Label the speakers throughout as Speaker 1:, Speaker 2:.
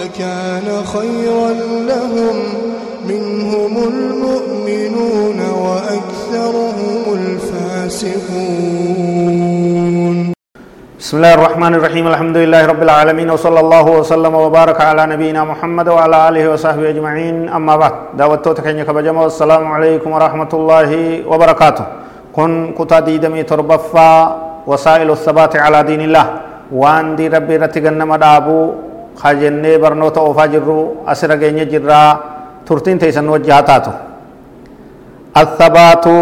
Speaker 1: لكان خيرا لهم منهم المؤمنون وأكثرهم الفاسقون.
Speaker 2: بسم الله الرحمن الرحيم. الحمد لله رب العالمين وصلى الله وسلم وبارك على نبينا محمد وعلى آله وصحبه أجمعين. أما بعد دعوتو تكيني كبجمع والسلام عليكم ورحمة الله وبركاته. كن كتا ديدمي تربفا وسائل الثبات على دين الله. وان دي ربي kaa jennee barnoota oofaa jirru asira geenye jirraa turtiin teessan wajji haa taatu. Athabaatu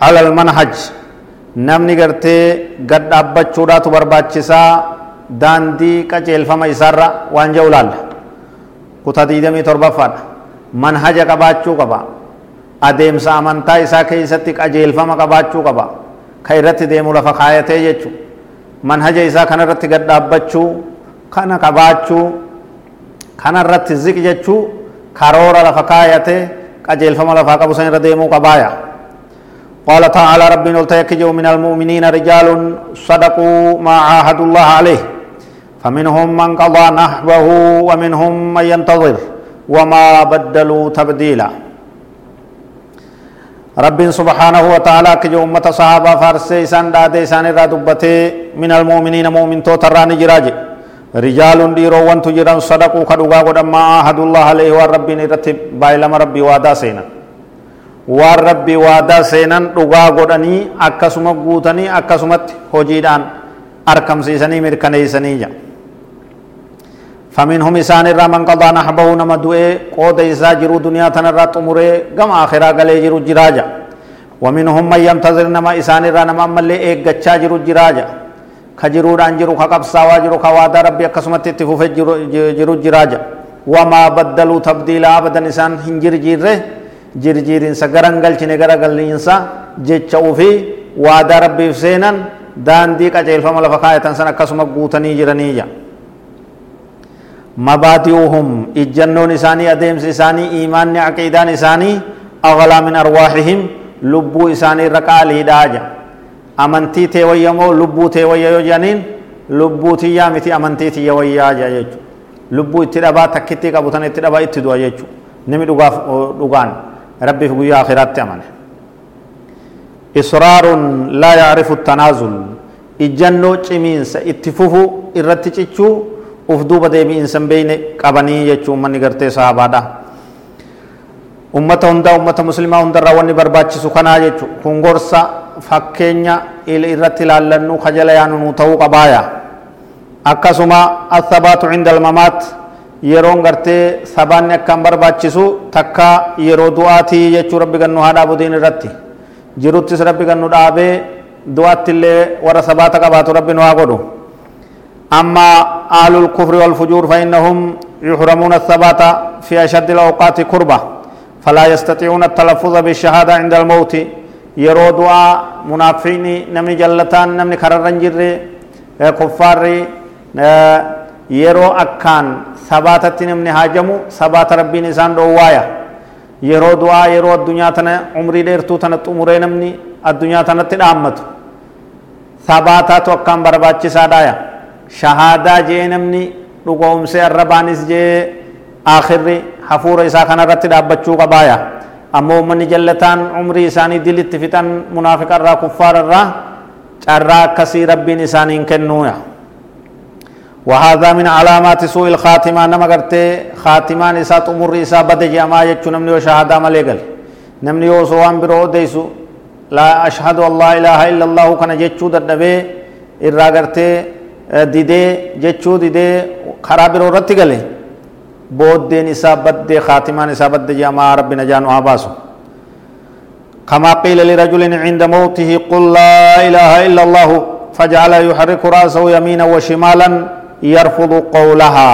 Speaker 2: alal manhaj. Namni gartee gad dhaabbachuudhaatu barbaachisaa daandii qaceelfama isaarra waan ja'u laalla. Kutaa 27ffaadha manhaja qabaachuu qaba. Adeemsa amantaa isaa keessatti qajeelfama qabaachuu qaba. Ka irratti deemu lafa kaayatee jechuudha. Isaa kana irratti gad dhaabbachuu kana qabaachuu kana irratti ziq jechuu karoora lafa kaayatee qajeelfama lafaa qabu san irra deemuu qabaaya قال تعالى ربنا التيكجوا من المؤمنين رجال صدقوا ما عاهدوا الله عليه فمنهم من قضى نحبه ومنهم من ينتظر وما بدلوا تبديلا رب سبحانه وتعالى كجو أمة صحابة فارسي سان دادي سان دبته من المؤمنين مؤمن تو تراني جراج رجال ديرو وانتو جران صدقوا كدوغا قد ما عاهدوا الله عليه والرب نرتب بايلما ربي وادا سينا waan rabbii waadaa seenan dhugaa godhanii akkasuma guutanii akkasumatti hojiidhaan arkamsiisanii mirkaneeysanii jira فمنهم إسان الرا من قضى نحبه نما دوئي قود إسا جرو دنيا تنرى طمري قم آخرا قلي جرو جراجا. ومنهم من ينتظر نما إسان الرا نما ملي إيق گچا جرو جراجا. خجرو دان جرو خقب سوا جرو خوادا ربي أقسمت اتفوف جرو, جراجا. وما بدلوا تبديلا أبدا إسان هنجر جيره jirjiirinsa garangalchine garagalliinsa jecha ufii waadaa rabbiif seenan daandii qaceelfama lafa kaayatan san akkasuma guutanii jiraniyya mabaati'uuhum ijjannoon isaanii adeemsi isaanii imaanni aqiidaan isaanii aghlaa min arwaahihim lubbuu isaanii irra qaaliidhaa jedha amantii tee wayya moo lubbuu tee wayya yoo jedhaniin lubbuu tiyyaa miti amantii tiyya wayyaa jedha jechuudha lubbuu itti dhabaa takkittii qabu tan itti dhabaa itti du'a jechuudha nimi dhugaaf dhugaan rabbiif guyyaa akhiraatti amane israaruun laa yaarifu tanaazul ijjannoo cimiinsa itti fufu irratti cichuu إرتچچو ufduuba deebi'insan beeyne qabanii jechuu ummanni gartee sahabaadha ummata hundaa ummata muslimaa hundarraa wanni barbaachisu kanaa jechu kun gorsa fakkeenya irratti ilaallannu kajala yaanu nu ta'uu qabaaya akkasuma athabaatu cinda almamaat yeroon gartee sabaanni akkaan barbaachisu takka yeroo du'aatii jechuu rabbi gannu haa dhaabu diin irratti jiruttis rabbi gannu dhaabee du'aatti illee warra sabaata qabaatu rabbi nu haa godhu أما أهل الكفر والفجور فإنهم يحرمون الثبات في أشد الأوقات كربة فلا يستطيعون التلفظ بالشهادة عند الموت يرو دعاء منافقين نمني جلتان نمني كررن جري كفار yeroo akkaan sabaatatti namni haajamu sabaata rabbiin isaan dhoowwaaya yeroo du'aa yeroo addunyaa tana umrii dheertuu tana xumuree namni addunyaa tanatti dhaammatu sabaataatu akkaan barbaachisaadhaaya shahaadaa jee namni dhugoomsee arrabaanis jee akhirri hafuura isaa kanarratti dhaabbachuu qabaaya ammoo ummanni jallataan umrii isaanii dilitti fixan munaafiqarraa kuffaararraa carraa akkasii rabbiin isaaniin kennuuya وهذا من علامات سوء الخاتمة نما قرتي خاتمان إسا تمر إسا بد جاما يجو نمني وشهادة مليقل نمني وصوان برو ديسو لا أشهد الله إله إلا الله كان جيتشو دردبي إرى قرتي ديدي جيتشو ديدي خرابر ورتي قلي بود دين إسا بد خاتمان إسا بد جاما ربنا جانو آباسو كما قيل لرجل عند موته قل لا إله إلا الله فجعل يحرك رأسه يمينا وشمالا يرفض قولها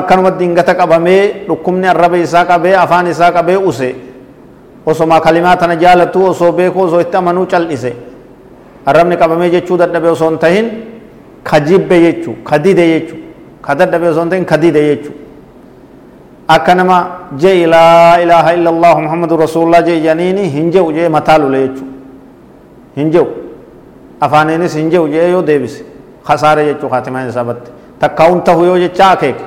Speaker 2: akkanumatti dingata qabamee dhukkubni arraba isaa qabee afaan isaa qabee use osoma kalimaa tana jaalatu osoo beeku osoo itti amanuu cal'ise arrabni qabamee jechuu dadhabe osoo hin tahin ka jibbe jechuu ka dide jechuu ka dadhabe osoo hin tahin ka dide jechuu akka nama jee laa ilaaha illa allahu muhammadu rasulullah jee janiini hin jehu jee mataa lule jechuu hin jehu afaaniinis hin jehu jee yoo deebise kasaare jechuu kaatimaan isaa batte takka hun tahu yoo jecha akeeke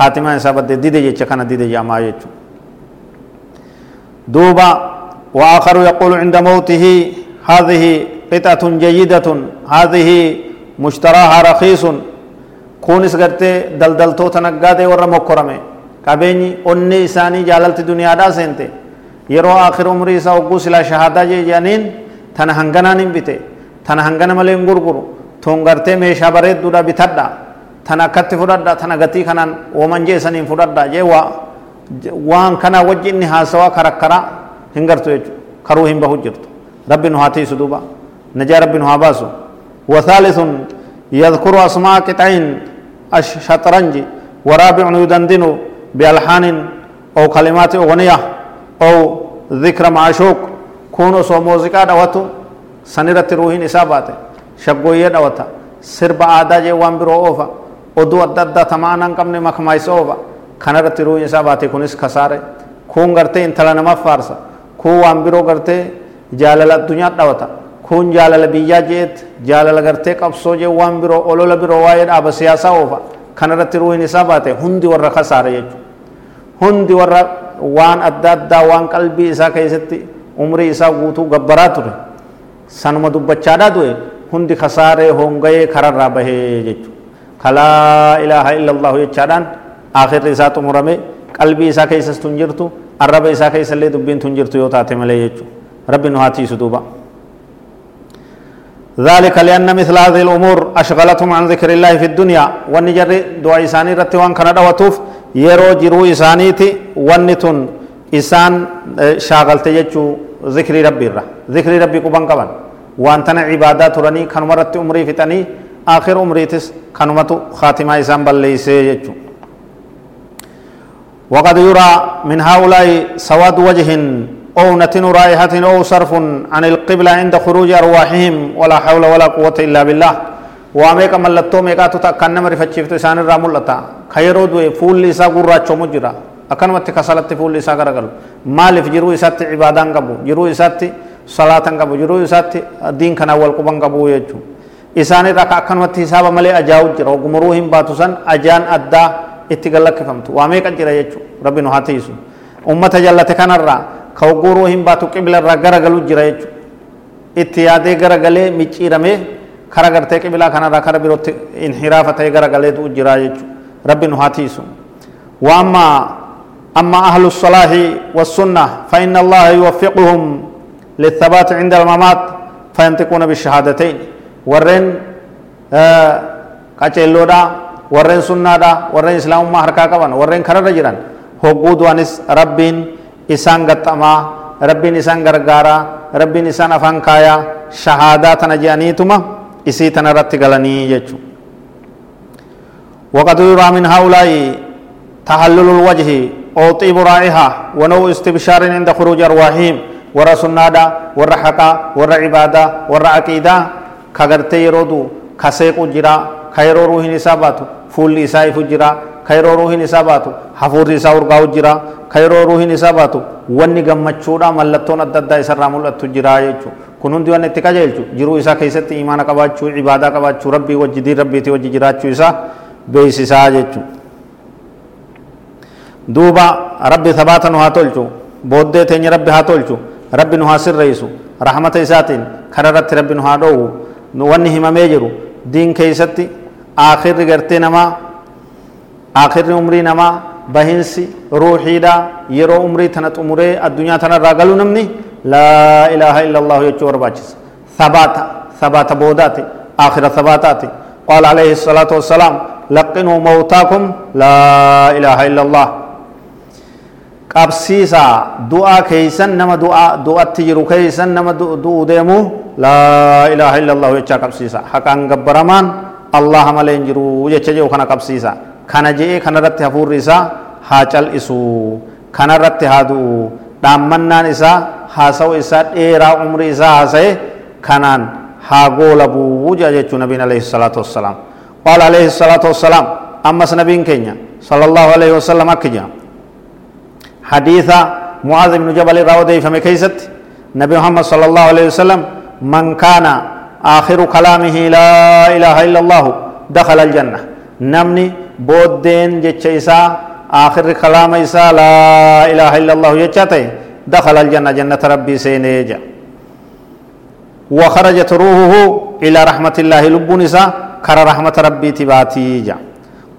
Speaker 2: kaatimaan isaa batte dide jecha kana dide jaamaa jechuu دوبا وآخر يقول عند موته هذه قطعة جيدة هذه مشتراها رخيص كونس قرتي دلدلتو تنقاتي ورا jaalalti duniyaadhaa seente yeroo akhir umrii isaa hogguu silaa shahaadaa jee jedhaniin tana hanganaan hin bite tana hangana malee hin gurguru tun gartee meeshaa bareedduudha bitadha tana akkatti fudhadha tana gatii kanaan ooman jeesaniin fudhadha jee waa waan kana wajji inni haasawaa karakkara hin gartu jechuudha karuu hin bahu nu haa baasu وثالث يذكر أسماء قطعين الشطرنج ورابع يدندن بألحان أو كلمات أغنية أو ذكر معشوق كونوا سو موسيقى دواتو سنرت روحين إسابات شبقوية دوتا سرب آدا جي وان برو أوفا tamaa nan qabne makmaaysa oofa kanarratti ruuhin isaa baate kunis kasaare kun gartee intala namaaf faarsa kun waan biroo gartee jaalala addunyaa dhawata kun jaalala biyyaa jeet jaalala gartee qabsoo jee waan biroo olola biroo waa'ee dhaaba siyaasaa oofa kanarratti ruuhin isaa baate hundi warra kasaare jechuudha hundi warra waan adda addaa waan qalbii isaa keessatti umrii isaa guutuu gabbaraa ture sanuma dubbachaadhaa du'e hundi kasaaree hongayee kararraa bahee jechuudha kalaa ilaaha illallahu jechaadhaan akhirri isaa xumurame qalbii isaa keessas tun jirtu arraba isaa keessa illee dubbiin tun jirtu yoo taate malee jechuudha rabbi nu haa tiisu duuba ذلك لأن مثل هذه الأمور أشغلتهم عن ذكر الله في الدنيا. والنجر دعاء إساني رتي وان كان دوتوف يرو جرو إسانيتي ونتن إسان شاغلت يجو ذكر ربي الرا ذكر ربي كبان كبان وان تنا عبادات رني كانوا مرت عمري فتني آخر عمري تس كانوا متو خاتمة إسان بلليسي يجو. وقد يرى من هؤلاء سواد وجه أو نتن رائحة أو صرف عن القبلة عند خروج أرواحهم ولا حول ولا قوة إلا بالله. وأميك ملتو ميقاتو تأكنا مرفتشفت إسان الرامو لتا خيرو دوي فول لسا قراتشو مجرى أكنمت كسالت فول لسا غرغل مالف جرو إسات عبادان قبو جرو إسات صلاة قبو جرو إسات دين كان أول قبان قبو يجو. إسان ركا أكنمت حساب ملي أجاو جرى وقمروهم باتوسان أجان أدى itti gallakkifamtu waa meeqa jira jechuudha rabbi nu haa tiisu ummata jallate kanarraa ka hogguruu hin baatu qiblarraa garagalu jira jechuudha itti yaadee garagalee micciiramee kara gartee qibilaa kanarraa kara birootti inhiraafa ta'ee garagalee du'u jira jechuudha rabbi nu haa tiisu وأما أما أهل الصلاح والسنة فإن الله يوفقهم للثبات عند الممات فينطقون بالشهادتين ورن آه قاتلودا warreen sunnaadha warreen islaamummaa harkaa qaban warreen kararra jiran hogguu du'anis rabbiin isaan gaxxamaa rabbiin isaan gargaaraa rabbiin isaan afaan kaayaa shahaadaa tana je'aniituma isii tana irratti galanii jechu وقد يرى من هؤلاء تحلل الوجه أو طيب رائحة ونوع استبشار عند خروج أرواحهم ورا سنادا ورا حقا ورا عبادة ورا عقيدة. كغرتي يرودو كسيق جرا خيرو روح نساباتو فول إساء فجرا خيرو روح نساباتو حفور إساء ورقاو جرا خيرو روح نساباتو واني غمچودا ملتون أددا إسا رامول أتجرا يجو كنون ديوان اتقا جيلچو جرو إساء كيست إيمان قباچو عبادة قباچو ربي وجدي ربي تي وجي جراچو إساء بيس إساء جيچو دوبا ربي ثباتا هاتولچو بودة تيني ربي هاتولچو ربي نحاسر رئيسو رحمة إساتين خررت ربي نحادو واني همه ميجرو diin keeysatti aakhirri gartee namaa aakhirri umrii namaa bahinsi ruuxiidha yeroo umrii tana xumuree addunyaa tanarraa galuu namni laa ilaaha illa allahu jechuu barbaachisa thabaata thabaata boodaati aakhira thabaataati qaala alayhi الصلاة والسلام لقنوا موتاكم لا إله إلا الله qabsiisaa du'aa keeysan nama du'atti jiru keeysan nama du'u deemu laa ilaaha illa allahu jechaa qabsiisa haqaan gabbaramaan allaha malee hin jiru jecha jiru kana qabsiisa kana je'ee kanarratti hafuurri isaa haa cal'isu kanarratti haa du'u dhaammannaan isaa haasa'u isaa dheeraa umrii isaa haasa'e kanaan haa goolabuu jea jechuu nabiin alayhi salaatu wassalaam qaala alayhi salaatu wassalaam ammas nabiin keenya sala allahu alayhi wasallam akka jea hadiisa jabal irraa odeeyfame keeysatti nabi muhammad sala allahu alayhi wasallam man kaana aakhiru kalaamihi laa ilaaha illa allahu dakhala aljanna namni isaa aakhirri kalaama isaa laa ilaaha illa allahu jecha ta'e dakhala aljanna jannata rabbii seenee jea وخرجت روحه إلى رحمة الله لبون إسا كر رحمة ربي تباتي جا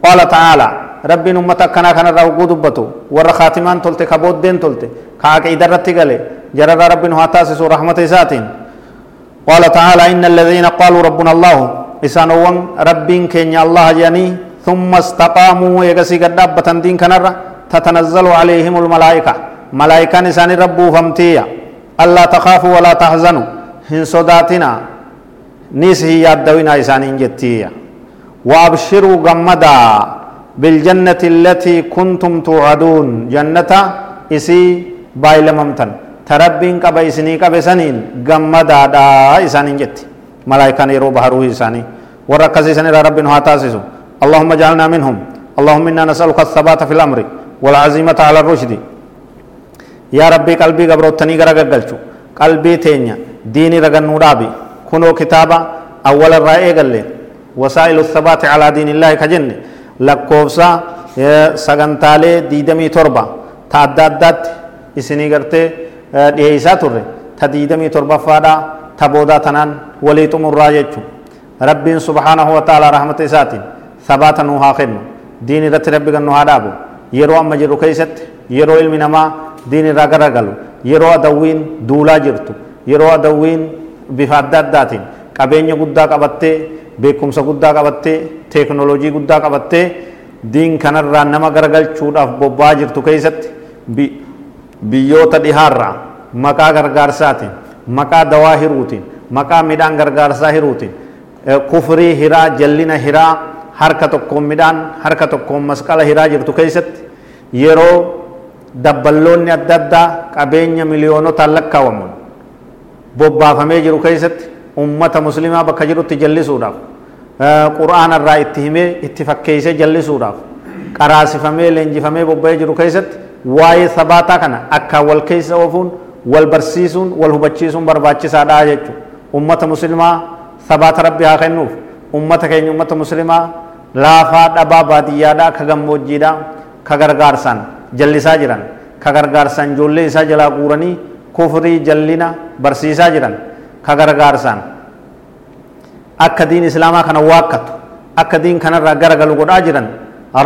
Speaker 2: قال تعالى ربي نمتا كنا كنا راو دبتو ور خاتمان تلت كبود دين تلت كاك إدر رتقلي جرر ربي نهاتاسس رحمة إساتين قال تعالى إن الذين قالوا ربنا الله إسانوان ربين كين الله جاني. ثم استقاموا يغسي قد دين كنر تتنزل عليهم الملائكة. ملائكة نسان ربو فمتيا ألا تخافوا ولا تحزنوا. هن صداتنا. نيس هي يادوين إسانين جتيا. وأبشروا غمدا بالجنة التي كنتم توعدون. جنة إسي بايلممتن تربين قبا إسني قبا سنين. غمدا دا إسانين جتي. ملائكة يرو بحروه إساني. وركز إساني رب هاتاسسو اللهم اجعلنا منهم. اللهم إنا نسألك الثبات في الأمر والعزيمة على الرشد. يا ربي قلبي قبروتني غرق قلشو قلبي تينيا. ديني رغن نورابي كنو كتابا أول الرأي لي وسائل الثبات على دين الله كجن. لكوفسا سغنتالي ديدمي تربا. تادادات إسني turre ta diidamii torbaffaadha ta boodaa tanaan walii xumurraa jechuu rabbiin subhaanahu wa ta'ala rahmata isaatiin sabaata nuu haa kennu diin irratti rabbi gannu haa dhaabu yeroo amma jirru keessatti yeroo ilmi namaa diin irraa garagalu yeroo adawwiin duulaa jirtu yeroo adawwiin bifa adda addaatiin qabeenya guddaa qabattee beekumsa guddaa qabattee teeknoloojii guddaa qabattee diin kanarraa nama garagalchuudhaaf bobba'aa jirtu keessatti biyyoota dhihaarraa maqaa gargaarsaatiin maqaa dawaa hiruutiin maqaa midhaan gargaarsaa hiruutiin kufrii hiraa jallina hiraa harka tokkoon midhaan harka tokkoon masqala hiraa jirtu keessatti yeroo dabballoonni adda addaa qabeenya miliyoonotaan lakkaawamuun bobbaafamee jiru keessatti ummata muslimaa bakka jirutti jallisuudhaaf qur'aana irraa itti himee itti fakkeessee jallisuudhaaf qaraasifamee leenjifamee bobba'ee jiru keessatti waa'ee sabaataa kana akka wal keessa oofuun wal barsiisuun wal hubachiisuun barbaachisaadha jechuudha ummata muslimaa sabaata rabbi haa kennuuf ummata keenya ummata muslimaa laafaa dhabaa baadiyyaadhaa ka gammoojjiidhaa ka gargaarsaan jallisaa jiran ka gargaarsaan ijoollee isaa jalaa guuranii kufrii jallina barsiisaa jiran ka gargaarsaan akka diin islaamaa kana waakkatu akka diin kanarraa garagalu godhaa jiran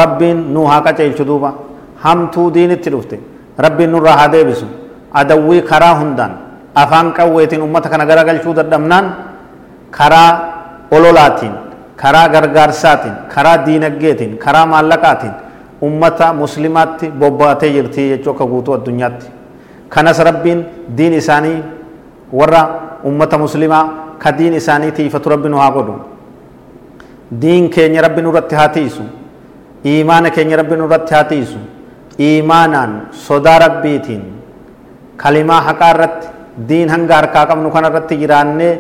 Speaker 2: rabbiin nuu haa qaceelchu duuba hamtuu diinitti dhufte rabbiin nurraa haa deebisu adawwii karaa hundaan afaan qawweetiin ummata kana garagalchuu dadhabnaan karaa ololaatiin karaa gargaarsaatiin karaa diinaggeetiin karaa maallaqaatiin ummata muslimaatti bobbaatee jirti jechuu akka guutuu addunyaatti kanas rabbiin diin isaanii warra ummata muslimaa ka diin isaanii tiifatu rabbi nu haa godhu diin keenya rabbi nurratti haa tiisu iimaana keenya rabbi nurratti haa tiisu iimaanaan sodaa rabbiitiin kalimaa haqaa irratti diin hanga harkaa qabnu kana irratti jiraannee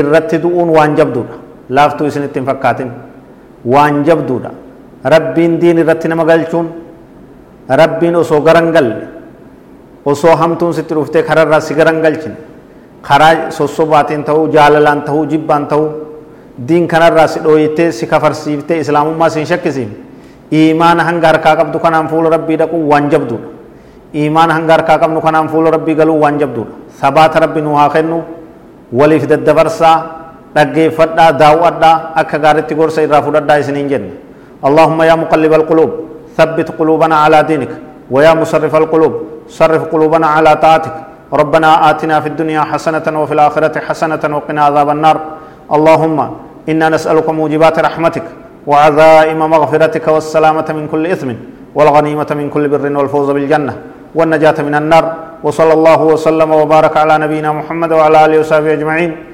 Speaker 2: irratti du'uun waan jabduudha laaftuu isinitti hin fakkaatin waan jabduudha rabbiin diin irratti nama galchuun rabbiin osoo garan galle osoo hamtuun sitti dhuftee kararraa si garan galchine karaa sossobaatiin ta'uu jaalalaan ta'uu jibbaan ta'uu diin kanarraa si dhooyitee si kafarsiiftee islaamummaa si hin shakkisiifne iimaana hanga harkaa qabdu kanaan fuula rabbii dhaquu waan jabduudha iimaana hanga harkaa qabnu kanaan fuula rabbii galuu waan jabduudha sabaata rabbi nu haa kennu waliif daddabarsaa dhaggeeffadhaa daawwadhaa akka gaaritti gorsa irraa fudhadhaa isiniin jenne اللهم يا مقلب القلوب ثبت قلوبنا على دينك ويا مصرف القلوب صرف قلوبنا على طاعتك ربنا آتنا في الدنيا حسنة وفي الآخرة حسنة وقنا عذاب النار اللهم إنا نسألك موجبات رحمتك وعزائم مغفرتك والسلامة من كل إثم والغنيمة من كل بر والفوز بالجنة والنجاة من النار وصلى الله وسلم وبارك على نبينا محمد وعلى آله وصحبه أجمعين